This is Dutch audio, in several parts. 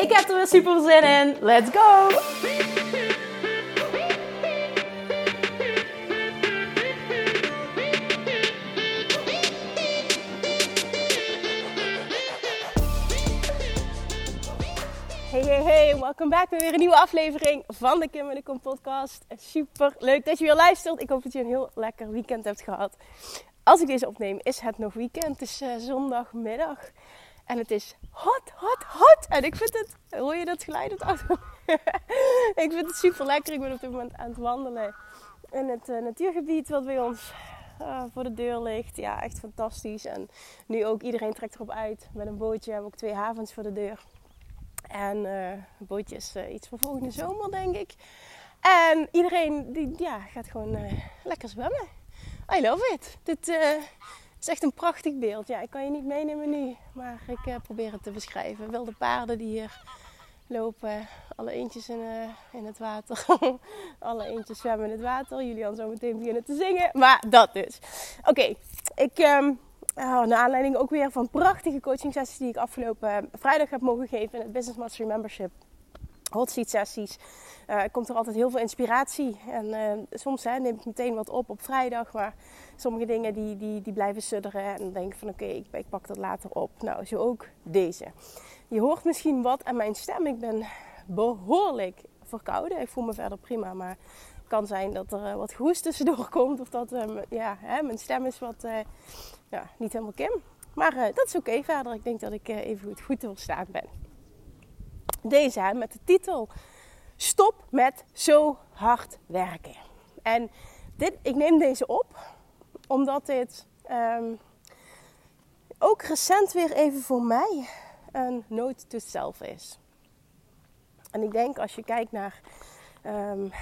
Ik heb er weer super zin in. Let's go! Hey, hey, hey, welkom back bij weer een nieuwe aflevering van de Kim en de Kom podcast. Super leuk dat je weer luistert. Ik hoop dat je een heel lekker weekend hebt gehad. Als ik deze opneem, is het nog weekend. Het is uh, zondagmiddag. En het is hot, hot, hot. En ik vind het, hoor je dat geluid auto? ik vind het super lekker. Ik ben op dit moment aan het wandelen in het uh, natuurgebied wat bij ons uh, voor de deur ligt. Ja, echt fantastisch. En nu ook iedereen trekt erop uit met een bootje. We hebben ook twee havens voor de deur. En uh, een bootje is iets voor volgende zomer, denk ik. En iedereen die, ja, gaat gewoon lekker zwemmen. I love it. Dit, het is echt een prachtig beeld. Ja, ik kan je niet meenemen nu, maar ik uh, probeer het te beschrijven. Wilde paarden die hier lopen, alle eentjes in, uh, in het water. alle eentjes zwemmen in het water. Julian zo meteen beginnen te zingen, maar dat dus. Oké, ik... Um, Oh, naar aanleiding ook weer van prachtige coaching sessies die ik afgelopen vrijdag heb mogen geven in het Business Mastery Membership. Hot seat sessies. Uh, komt er altijd heel veel inspiratie. En uh, soms hè, neem ik meteen wat op op vrijdag. Maar sommige dingen die, die, die blijven sudderen. En dan denk ik van oké, ik, ik, pak dat later op. Nou, zo ook deze. Je hoort misschien wat aan mijn stem. Ik ben behoorlijk verkouden. Ik voel me verder prima. Maar het kan zijn dat er uh, wat hoest tussendoor komt. Of dat ja, hè, mijn stem is wat ja, niet helemaal kim. Maar dat is oké okay, verder. Ik denk dat ik even goed, goed te verstaan ben. Deze met de titel Stop met zo hard werken. En dit, ik neem deze op omdat dit um, ook recent weer even voor mij een note to self is. En ik denk als je kijkt naar um,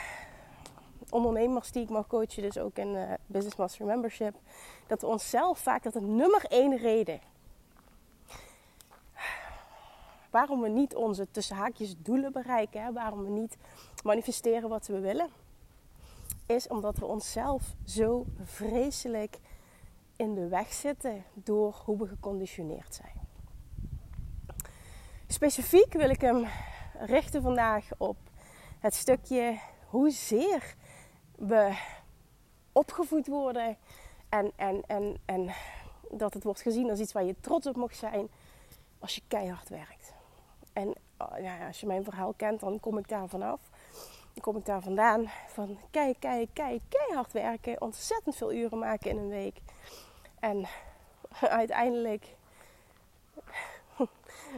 ondernemers die ik mag coachen, dus ook in uh, Business Master Membership, dat we onszelf vaak dat de nummer één reden waarom we niet onze tussen haakjes doelen bereiken, hè, waarom we niet manifesteren wat we willen, is omdat we onszelf zo vreselijk in de weg zitten door hoe we geconditioneerd zijn. Specifiek wil ik hem richten vandaag op het stukje hoezeer we opgevoed worden en, en, en, en dat het wordt gezien als iets waar je trots op mag zijn als je keihard werkt. En oh, ja, als je mijn verhaal kent, dan kom ik daar vanaf. Dan kom ik daar vandaan van kei, kei, kei, keihard werken. Ontzettend veel uren maken in een week. En uiteindelijk,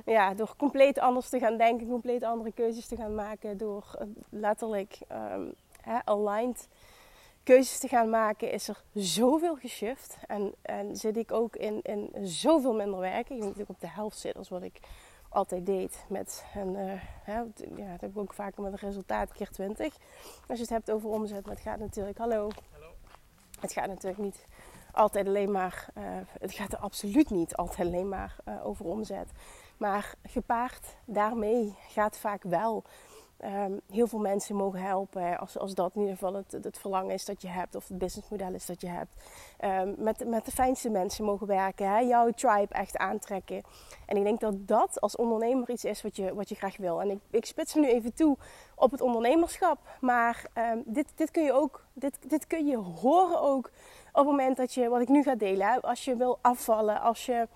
ja, door compleet anders te gaan denken, compleet andere keuzes te gaan maken. Door eh, letterlijk hè, aligned keuzes te gaan maken, is er zoveel geshift. En, en zit ik ook in, in zoveel minder werken. Ik dat ik op de helft zit als wat ik altijd deed. Met een, uh, hè, ja, dat heb ik ook vaker met een resultaat keer 20. Als je het hebt over omzet, maar het gaat natuurlijk, hallo. hallo. Het gaat natuurlijk niet altijd alleen maar, uh, het gaat er absoluut niet altijd alleen maar uh, over omzet. Maar gepaard daarmee gaat vaak wel um, heel veel mensen mogen helpen. Als, als dat in ieder geval het, het verlangen is dat je hebt, of het businessmodel is dat je hebt. Um, met, met de fijnste mensen mogen werken, hè? jouw tribe echt aantrekken. En ik denk dat dat als ondernemer iets is wat je, wat je graag wil. En ik, ik spits me nu even toe op het ondernemerschap. Maar um, dit, dit kun je ook, dit, dit kun je horen ook op het moment dat je, wat ik nu ga delen, als je wil afvallen, als je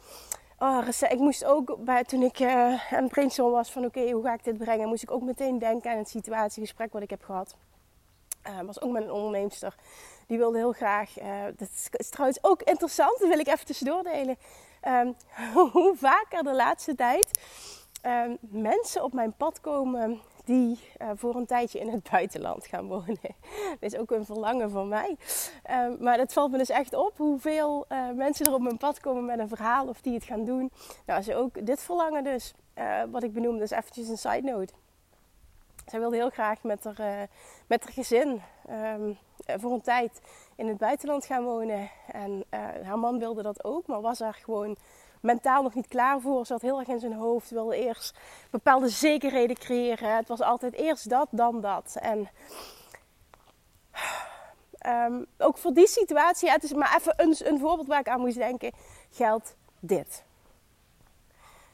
Oh, ik moest ook bij, toen ik uh, aan het brainstormen was van oké, hoe ga ik dit brengen, moest ik ook meteen denken aan het situatiegesprek wat ik heb gehad. Uh, was ook met een onderneemster. Die wilde heel graag, uh, dat is, trouwens ook interessant, dat wil ik even tussendoor delen. Um, hoe vaker de laatste tijd um, mensen op mijn pad komen die uh, voor een tijdje in het buitenland gaan wonen. dat is ook een verlangen van mij. Uh, maar het valt me dus echt op hoeveel uh, mensen er op mijn pad komen met een verhaal of die het gaan doen. Nou, ze ook dit verlangen dus. uh, wat ik benoemde, is eventjes een side note. Zij wilde heel graag met haar, met haar gezin um, voor een tijd in het buitenland gaan wonen. En haar man wilde dat ook, maar was er gewoon mentaal nog niet klaar voor. Had heel erg in zijn hoofd, wilde eerst bepaalde zekerheden creëren. Het was altijd eerst dat, dan dat. En um, ook voor die situatie, het is maar even een, een voorbeeld waar ik aan moest denken, geldt dit.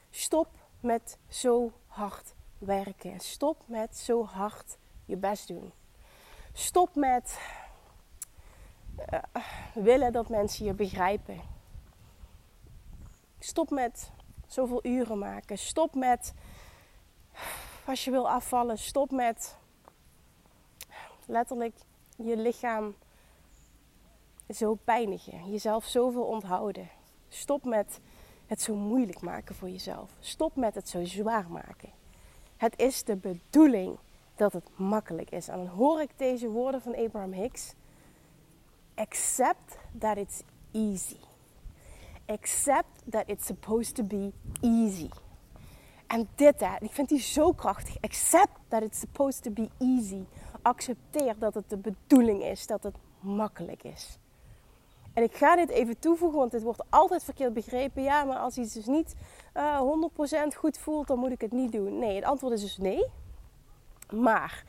Stop met zo hard werken. Stop met zo hard je best doen. Stop met uh, willen dat mensen je begrijpen. Stop met zoveel uren maken. Stop met als je wil afvallen. Stop met letterlijk je lichaam zo pijnigen. Jezelf zoveel onthouden. Stop met het zo moeilijk maken voor jezelf. Stop met het zo zwaar maken. Het is de bedoeling dat het makkelijk is. En dan hoor ik deze woorden van Abraham Hicks. Accept that it's easy. Accept that it's supposed to be easy. En dit, hè, ik vind die zo krachtig. Accept that it's supposed to be easy. Accepteer dat het de bedoeling is dat het makkelijk is. En ik ga dit even toevoegen, want dit wordt altijd verkeerd begrepen. Ja, maar als iets dus niet uh, eh, 100% goed voelt, dan moet ik het niet doen. Nee, het antwoord is dus nee. Maar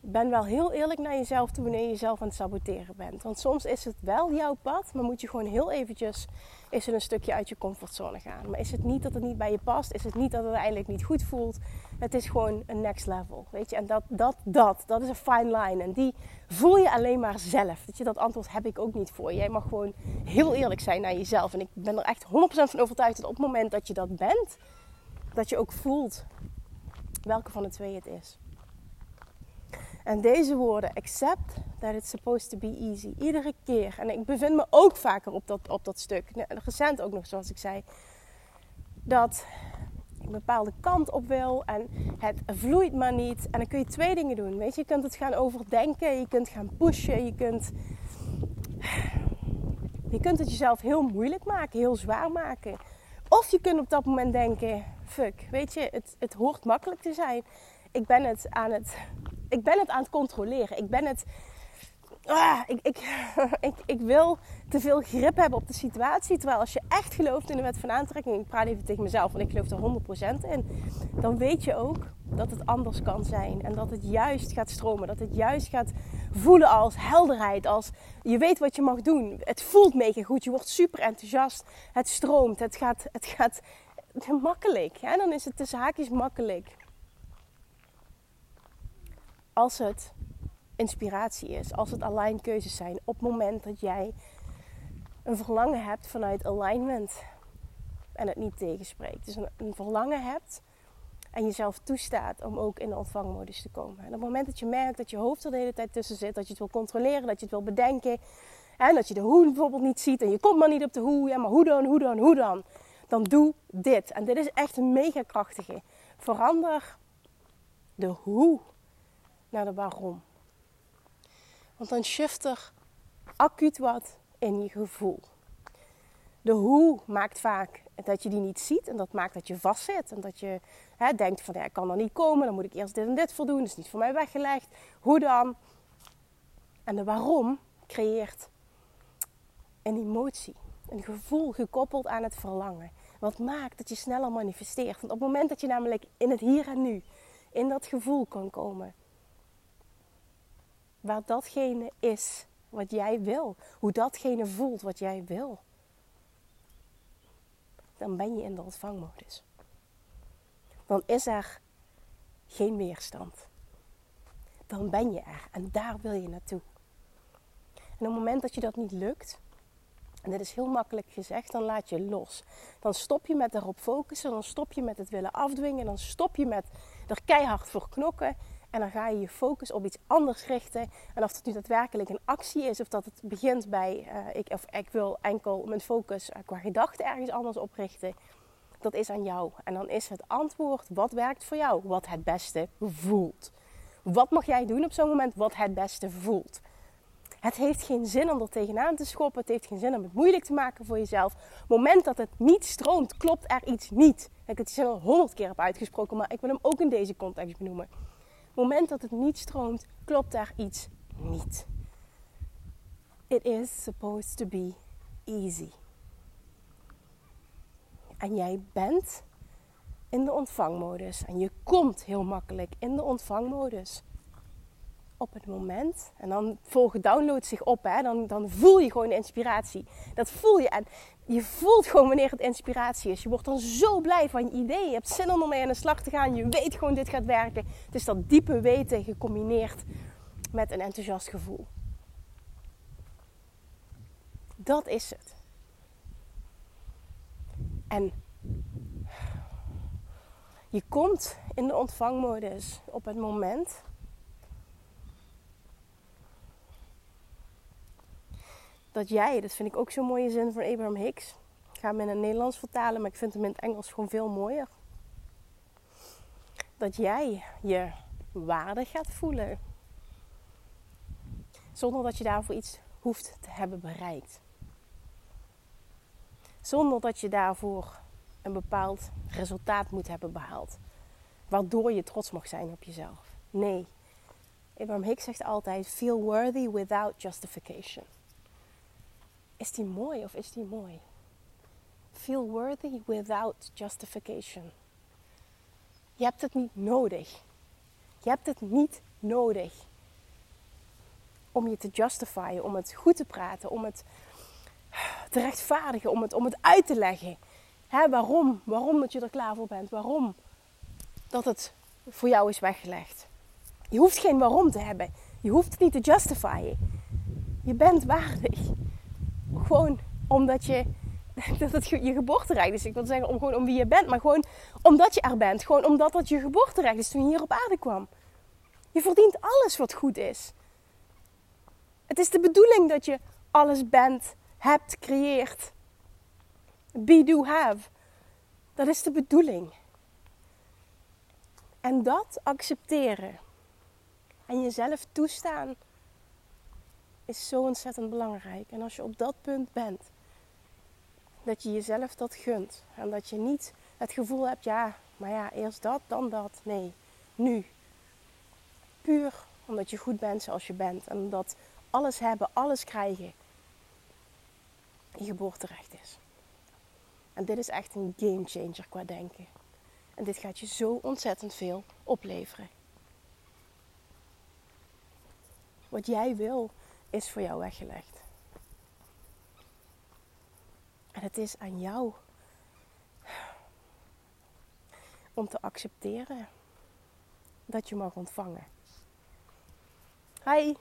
ben wel heel eerlijk naar jezelf toe wanneer je jezelf aan het saboteren bent. Want soms is het wel jouw pad, maar moet je gewoon heel eventjes is het een stukje uit je comfortzone gaan. Maar is het niet dat het niet bij je past? Is het niet dat het eigenlijk niet goed voelt? Het is gewoon een next level, weet je. En dat, dat, dat, dat is een fine line. En die voel je alleen maar zelf. Dat, je, dat antwoord heb ik ook niet voor. Jij mag gewoon heel eerlijk zijn naar jezelf. En ik ben er echt 100% van overtuigd dat op het moment dat je dat bent, dat je ook voelt welke van de twee het is. En deze woorden, accept that it's supposed to be easy. Iedere keer. En ik bevind me ook vaker op dat, op dat stuk. Recent ook nog, zoals ik zei. Dat ik een bepaalde kant op wil en het vloeit maar niet. En dan kun je twee dingen doen. Weet je, je kunt het gaan overdenken, je kunt gaan pushen, je kunt, je kunt het jezelf heel moeilijk maken, heel zwaar maken. Of je kunt op dat moment denken: fuck, weet je, het, het hoort makkelijk te zijn. Ik ben het aan het ik ben het aan het controleren. Ik ben het. Ah, ik, ik, ik, ik wil te veel grip hebben op de situatie. Terwijl als je echt gelooft in de wet van aantrekking, ik praat even tegen mezelf, want ik geloof er 100% in. Dan weet je ook dat het anders kan zijn. En dat het juist gaat stromen. Dat het juist gaat voelen als helderheid. Als je weet wat je mag doen. Het voelt mega goed. Je wordt super enthousiast. Het stroomt. Het gaat, het gaat makkelijk. En dan is het tussen haakjes makkelijk als het inspiratie is, als het aligned keuzes zijn, op het moment dat jij een verlangen hebt vanuit alignment en het niet tegenspreekt. Dus een, een verlangen hebt en jezelf toestaat om ook in de ontvangmodus te komen. En op het moment dat je merkt dat je hoofd er de hele tijd tussen zit, dat je het wil controleren, dat je het wil bedenken, en dat je de hoe bijvoorbeeld niet ziet en je komt maar niet op de hoe, ja, maar hoe dan, hoe dan, hoe dan, dan doe dit. En dit is echt een mega krachtige. Verander de hoe naar de waarom. Want dan shift er acuut wat in je gevoel. De hoe maakt vaak dat je die niet ziet en dat maakt dat je vastzit. En dat je hè, denkt van ja, ik kan er niet komen, dan moet ik eerst dit en dit voldoen, dat is niet voor mij weggelegd. Hoe dan? En de waarom creëert een emotie, een gevoel gekoppeld aan het verlangen. Wat maakt dat je sneller manifesteert. Want op het moment dat je namelijk in het hier en nu, in dat gevoel kan komen, waar datgene is wat jij wil. Hoe datgene voelt wat jij wil. Dan ben je in de ontvangmodus. Dan is er geen weerstand. Dan ben je er en daar wil je naartoe. En op het moment dat je dat niet lukt, en dit is heel makkelijk gezegd, dan laat je los. Dan stop je met erop focussen, dan stop je met het willen afdwingen, dan stop je met er keihard voor knokken en dan ga je je focus op iets anders richten. En of het nu daadwerkelijk een actie is, of dat het begint bij uh, ik, of ik wil enkel mijn focus uh, qua gedachten ergens anders oprichten. Dat is aan jou. En dan is het antwoord wat werkt voor jou, wat het beste voelt. Wat mag jij doen op zo'n moment wat het beste voelt? Het heeft geen zin om er tegenaan te schoppen. Het heeft geen zin om het moeilijk te maken voor jezelf. Op het moment dat het niet stroomt, klopt er iets niet. Ik heb het zin al honderd keer heb uitgesproken, maar ik wil hem ook in deze context benoemen. Moment dat het niet stroomt, klopt er iets niet. It is supposed to be easy. En jij bent in de ontvangmodus. En je komt heel makkelijk in de ontvangmodus. Op het moment, en dan volgen downloads zich op, hè, dan, dan voel je gewoon de inspiratie. Dat voel je. En je voelt gewoon wanneer het inspiratie is. Je wordt dan zo blij van je idee. Je hebt zin om ermee aan de slag te gaan. Je weet gewoon dit gaat werken. Het is dat diepe weten gecombineerd met een enthousiast gevoel. Dat is het. En je komt in de ontvangmodus op het moment dat jij, dat vind ik ook zo'n mooie zin van Abraham Hicks. Ik ga hem in het Nederlands vertalen, maar ik vind hem in het Engels gewoon veel mooier. Dat jij je waarde gaat voelen. Zonder dat je daarvoor iets hoeft te hebben bereikt. Zonder dat je daarvoor een bepaald resultaat moet hebben behaald. Waardoor je trots mag zijn op jezelf. Nee. Abraham Hicks zegt altijd: feel worthy without justification. Is die mooi of is die mooi? Feel worthy without justification. Je hebt het niet nodig. Je hebt het niet nodig om je te justifyen, om het goed te praten, om het te rechtvaardigen, om het, om het uit te leggen. Waarom? Waarom dat je er klaar voor bent? Waarom dat het voor jou is weggelegd? Je hoeft geen waarom te hebben. Je hoeft het niet te justifyen. Je bent waardig. Gewoon omdat je dat het je geboorterecht is. Ik wil zeggen om gewoon om wie je bent, maar gewoon omdat je er bent. Gewoon omdat dat je geboorterecht is toen je hier op aarde kwam. Je verdient alles wat goed is. Het is de bedoeling dat je alles bent, hebt, creëert. Be, do, have. Dat is de bedoeling. En dat accepteren en jezelf toestaan is zo ontzettend belangrijk. En als je op dat punt bent, dat je jezelf dat gunt en dat je niet het gevoel hebt, ja, maar ja, eerst dat, dan dat. Nee, nu. Puur omdat je goed bent zoals je bent en omdat alles hebben, alles krijgen je geboorterecht is. En dit is echt een game changer qua denken. En dit gaat je zo ontzettend veel opleveren. Wat jij wil, is voor jou weggelegd. En het is aan jou om te accepteren dat je mag ontvangen. Hi.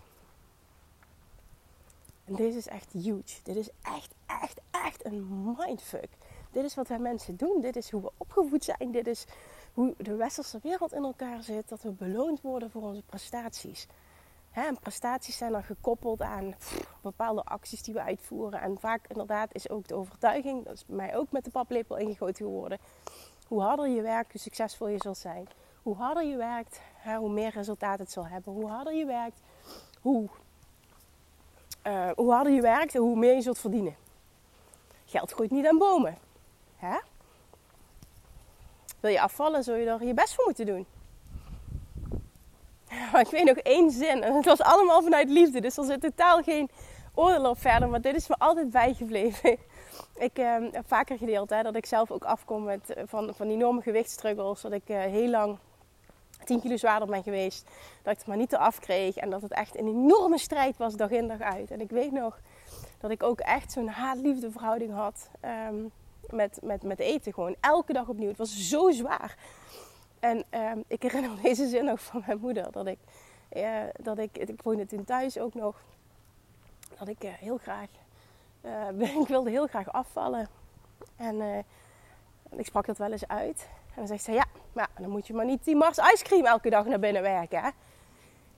En deze is echt huge. Dit is echt, echt, echt een mindfuck. Dit is wat wij mensen doen. Dit is hoe we opgevoed zijn. Dit is hoe de westerse wereld in elkaar zit. Dat we beloond worden voor onze prestaties. En prestaties zijn dan gekoppeld aan bepaalde acties die we uitvoeren. En vaak inderdaad is ook de overtuiging, dat is bij mij ook met de paplepel ingegoten geworden. Hoe harder je werkt, hoe succesvol je zult zijn. Hoe harder je werkt, hoe meer resultaat het zal hebben. Hoe harder je werkt, hoe, uh, hoe harder je werkt, hoe meer je zult verdienen. Geld groeit niet aan bomen. Hè? Wil je afvallen, zul je er je best voor moeten doen. Ik weet nog één zin. En het was allemaal vanuit liefde. Dus er zit totaal geen oordeel op verder. Maar dit is me altijd bijgebleven. Ik heb vaker gedeeld hè, dat ik zelf ook afkom met, eh, van, van enorme gewichtsstruggles. Dat ik uh, heel lang 10 kilo zwaarder ben geweest. Dat ik het maar niet eraf kreeg. En dat het echt een enorme strijd was dag in dag uit. En ik weet nog dat ik ook echt zo'n haat-liefde verhouding had um, met, met, met eten. Gewoon elke dag opnieuw. Het was zo zwaar. En um, ik herinner me deze zin ook van mijn moeder. Dat ik, uh, dat ik, ik woonde toen thuis ook nog. Dat ik uh, heel graag, uh, ik wilde heel graag afvallen. En ik sprak dat wel eens uit. En dan zegt ze, ja, maar dan moet je maar niet die Mars ijscream elke dag naar binnen werken. Hè?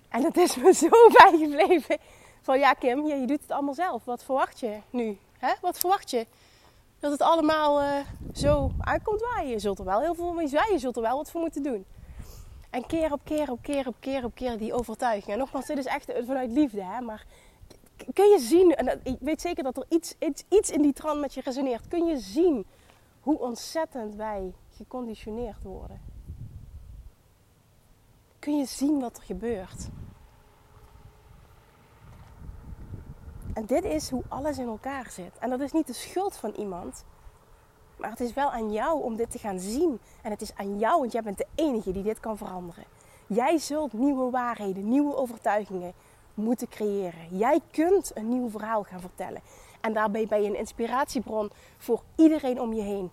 En dat is me zo bijgebleven. Van ja, Kim, je, je doet het allemaal zelf. Wat verwacht je nu? Hè? Wat verwacht je? Dat het allemaal zo aankomt waaien. Je zult er wel heel veel mee zijn. Je zult er wel wat voor moeten doen. En keer op keer op keer op keer op keer die overtuiging. En nogmaals, dit is echt vanuit liefde. Hè? Maar kun je zien, en ik weet zeker dat er iets, iets, iets in die trant met je resoneert, kun je zien hoe ontzettend wij geconditioneerd worden. Kun je zien wat er gebeurt. En dit is hoe alles in elkaar zit. En dat is niet de schuld van iemand. Maar het is wel aan jou om dit te gaan zien. En het is aan jou, want jij bent de enige die dit kan veranderen. Jij zult nieuwe waarheden, nieuwe overtuigingen moeten creëren. Jij kunt een nieuw verhaal gaan vertellen. En daarbij ben je een inspiratiebron voor iedereen om je heen.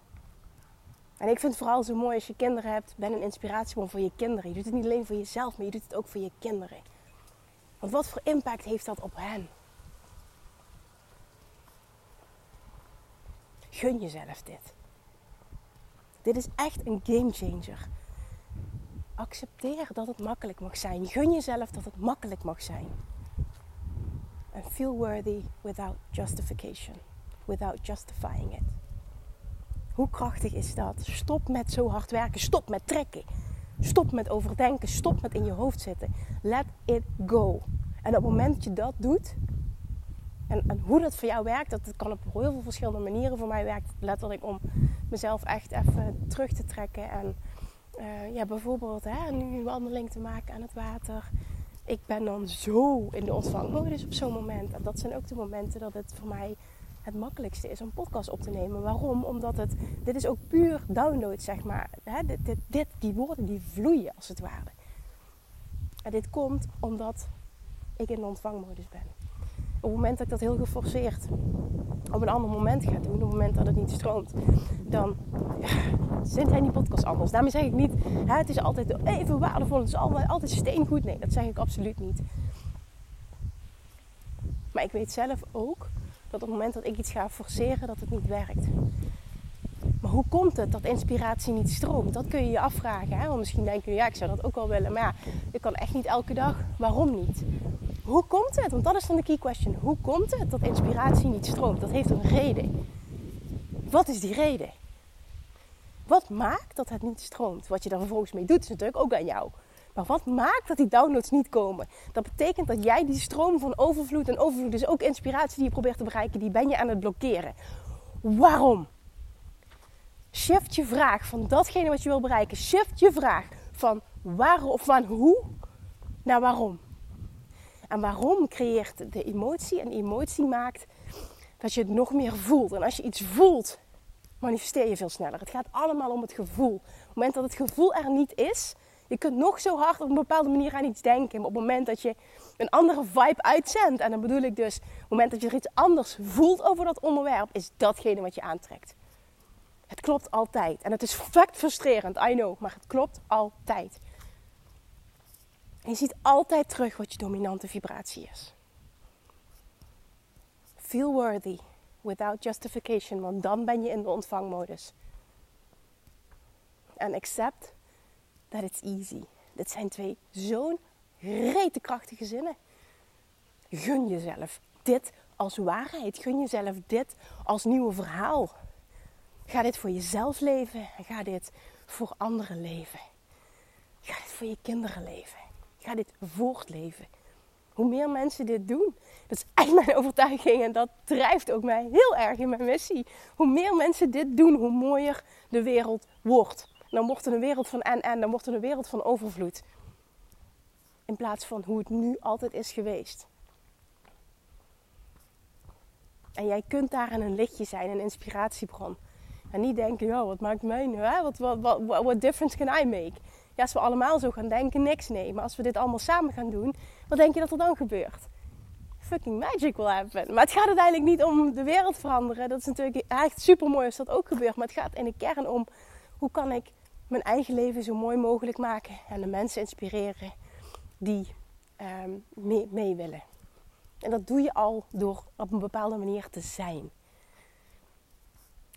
En ik vind het vooral zo mooi als je kinderen hebt, ben een inspiratiebron voor je kinderen. Je doet het niet alleen voor jezelf, maar je doet het ook voor je kinderen. Want wat voor impact heeft dat op hen? Gun jezelf dit. Dit is echt een game changer. Accepteer dat het makkelijk mag zijn. Gun jezelf dat het makkelijk mag zijn. And feel worthy without justification. Without justifying it. Hoe krachtig is dat? Stop met zo hard werken. Stop met trekken. Stop met overdenken. Stop met in je hoofd zitten. Let it go. En op het moment dat je dat doet, en, en, hoe dat voor jou werkt, dat kan op heel veel verschillende manieren. Voor mij werkt letterlijk om mezelf echt even terug te trekken. En uh, ja, bijvoorbeeld hè, nu een wandeling te maken aan het water. Ik ben dan zo in de ontvangmodus op zo'n moment. En dat zijn ook de momenten dat het voor mij het makkelijkste is om podcast op te nemen. Waarom? Omdat het, dit is ook puur download, zeg maar. Hè, dit, dit, dit, die woorden die vloeien als het ware. En dit komt omdat ik in de ontvangmodus ben. Op het moment dat ik dat heel geforceerd op een ander moment ga doen, op het moment dat het niet stroomt, dan ja, zint hij die podcast anders. Daarmee zeg ik niet, hè, het is altijd even waardevol, het is altijd, altijd steengoed. Nee, dat zeg ik absoluut niet. Maar ik weet zelf ook dat op het moment dat ik iets ga forceren, dat het niet werkt. Maar hoe komt het dat inspiratie niet stroomt? Dat kun je je afvragen. Hè? Want misschien denk je, ja, ik zou dat ook wel willen. Maar ja, ik kan echt niet elke dag. Waarom niet? Hoe komt het? Want dat is dan de key question. Hoe komt het dat inspiratie niet stroomt? Dat heeft een reden. Wat is die reden? Wat maakt dat het niet stroomt? Wat je daar vervolgens mee doet is natuurlijk ook aan jou. Maar wat maakt dat die downloads niet komen? Dat betekent dat jij die stroom van overvloed en overvloed, dus ook inspiratie die je probeert te bereiken, die ben je aan het blokkeren. Waarom? Shift je vraag van datgene wat je wil bereiken. Shift je vraag van waarom of van hoe naar waarom. En waarom creëert de emotie? En emotie maakt dat je het nog meer voelt. En als je iets voelt, manifesteer je veel sneller. Het gaat allemaal om het gevoel. Op het moment dat het gevoel er niet is, je kunt nog zo hard op een bepaalde manier aan iets denken. Maar op het moment dat je een andere vibe uitzendt, en dan bedoel ik dus, op het moment dat je er iets anders voelt over dat onderwerp, is datgene wat je aantrekt. Het klopt altijd. En het is fucking frustrerend, I know, maar het klopt altijd. En je ziet altijd terug wat je dominante vibratie is. Feel worthy without justification, want dan ben je in de ontvangmodus. En accept that it's easy. Dit zijn twee zo'n rete krachtige zinnen. Gun jezelf dit als waarheid. Gun jezelf dit als nieuwe verhaal. Ga dit voor jezelf leven en ga dit voor anderen leven. Ga dit voor je kinderen leven. Ga dit voortleven. Hoe meer mensen dit doen, dat is echt mijn overtuiging en dat drijft ook mij heel erg in mijn missie. Hoe meer mensen dit doen, hoe mooier de wereld wordt. dan wordt het een wereld van en en, dan wordt het een wereld van overvloed. In plaats van hoe het nu altijd is geweest. En jij kunt daarin een lichtje zijn, een inspiratiebron. En niet denken, ja, wat maakt mij nu? Hè? Wat, wat, wat, what difference can I make? Als we allemaal zo gaan denken, niks nee. Maar als we dit allemaal samen gaan doen, wat denk je dat er dan gebeurt? Fucking magic will happen. Maar het gaat uiteindelijk niet om de wereld veranderen. Dat is natuurlijk echt super mooi als dat ook gebeurt. Maar het gaat in de kern om hoe kan ik mijn eigen leven zo mooi mogelijk maken en de mensen inspireren die um, mee, mee willen. En dat doe je al door op een bepaalde manier te zijn.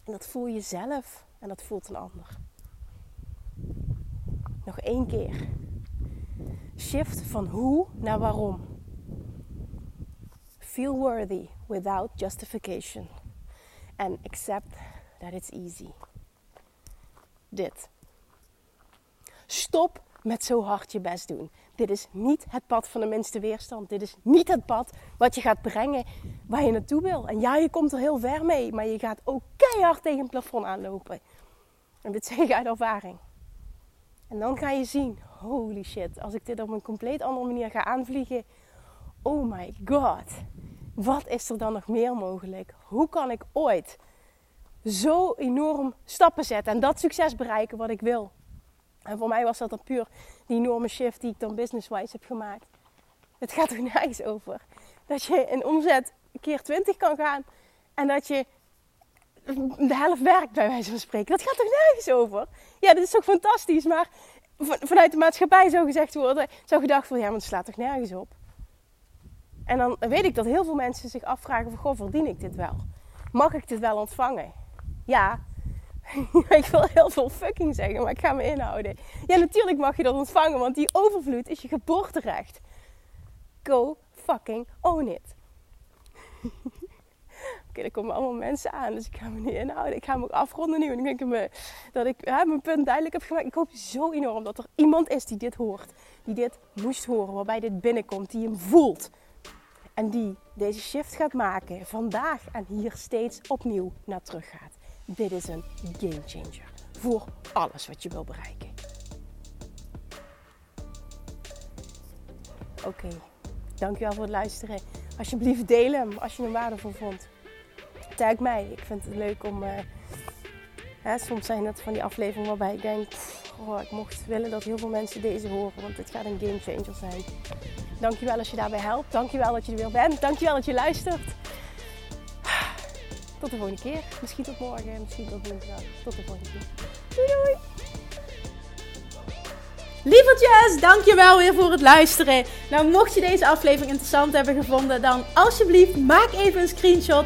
En dat voel je zelf en dat voelt een ander. Nog één keer. Shift van hoe naar waarom. Feel worthy without justification. And accept that it's easy. Dit. Stop met zo hard je best doen. Dit is niet het pad van de minste weerstand. Dit is niet het pad wat je gaat brengen waar je naartoe wil. En ja, je komt er heel ver mee, maar je gaat ook keihard tegen het plafond aanlopen. En dit zeg ik uit ervaring. En dan ga je zien, holy shit, als ik dit op een compleet andere manier ga aanvliegen. Oh my god, wat is er dan nog meer mogelijk? Hoe kan ik ooit zo enorm stappen zetten en dat succes bereiken wat ik wil? En voor mij was dat dan puur die enorme shift die ik dan business-wise heb gemaakt. Het gaat er nergens over. Dat je in omzet keer 20 kan gaan en dat je de helft werkt bij wijze van spreken. Dat gaat er nergens over? Ja, dat is toch fantastisch, maar vanuit de maatschappij zou gezegd worden, zou gedacht worden, ja, maar het slaat toch nergens op? En dan weet ik dat heel veel mensen zich afvragen van, goh, verdien ik dit wel? Mag ik dit wel ontvangen? Ja, ik wil heel veel fucking zeggen, maar ik ga me inhouden. Ja, natuurlijk mag je dat ontvangen, want die overvloed is je geboorterecht. Go fucking own it. Oké, er komen allemaal mensen aan, dus ik ga me niet inhouden. Ik ga me ook afronden nu. En ik denk me, dat ik mijn punt duidelijk heb gemaakt. Ik hoop zo enorm dat er iemand is die dit hoort. Die dit moest horen, waarbij dit binnenkomt, die hem voelt. En die deze shift gaat maken vandaag en hier steeds opnieuw naar terug gaat. Dit is een game changer voor alles wat je wil bereiken. Oké, dankjewel voor het luisteren. Alsjeblieft deel hem als je hem waardevol vond. Tag mij. Ik vind het leuk om... Uh, hè, soms zijn dat van die afleveringen waarbij ik denk... Oh, ik mocht willen dat heel veel mensen deze horen. Want dit gaat een game changer zijn. Dankjewel als je daarbij helpt. Dankjewel dat je er weer bent. Dankjewel dat je luistert. Tot de volgende keer. Misschien tot morgen, misschien tot woensdag. Tot de volgende keer. Doei doei! Lievertjes, dankjewel weer voor het luisteren. Nou, mocht je deze aflevering interessant hebben gevonden, dan alsjeblieft maak even een screenshot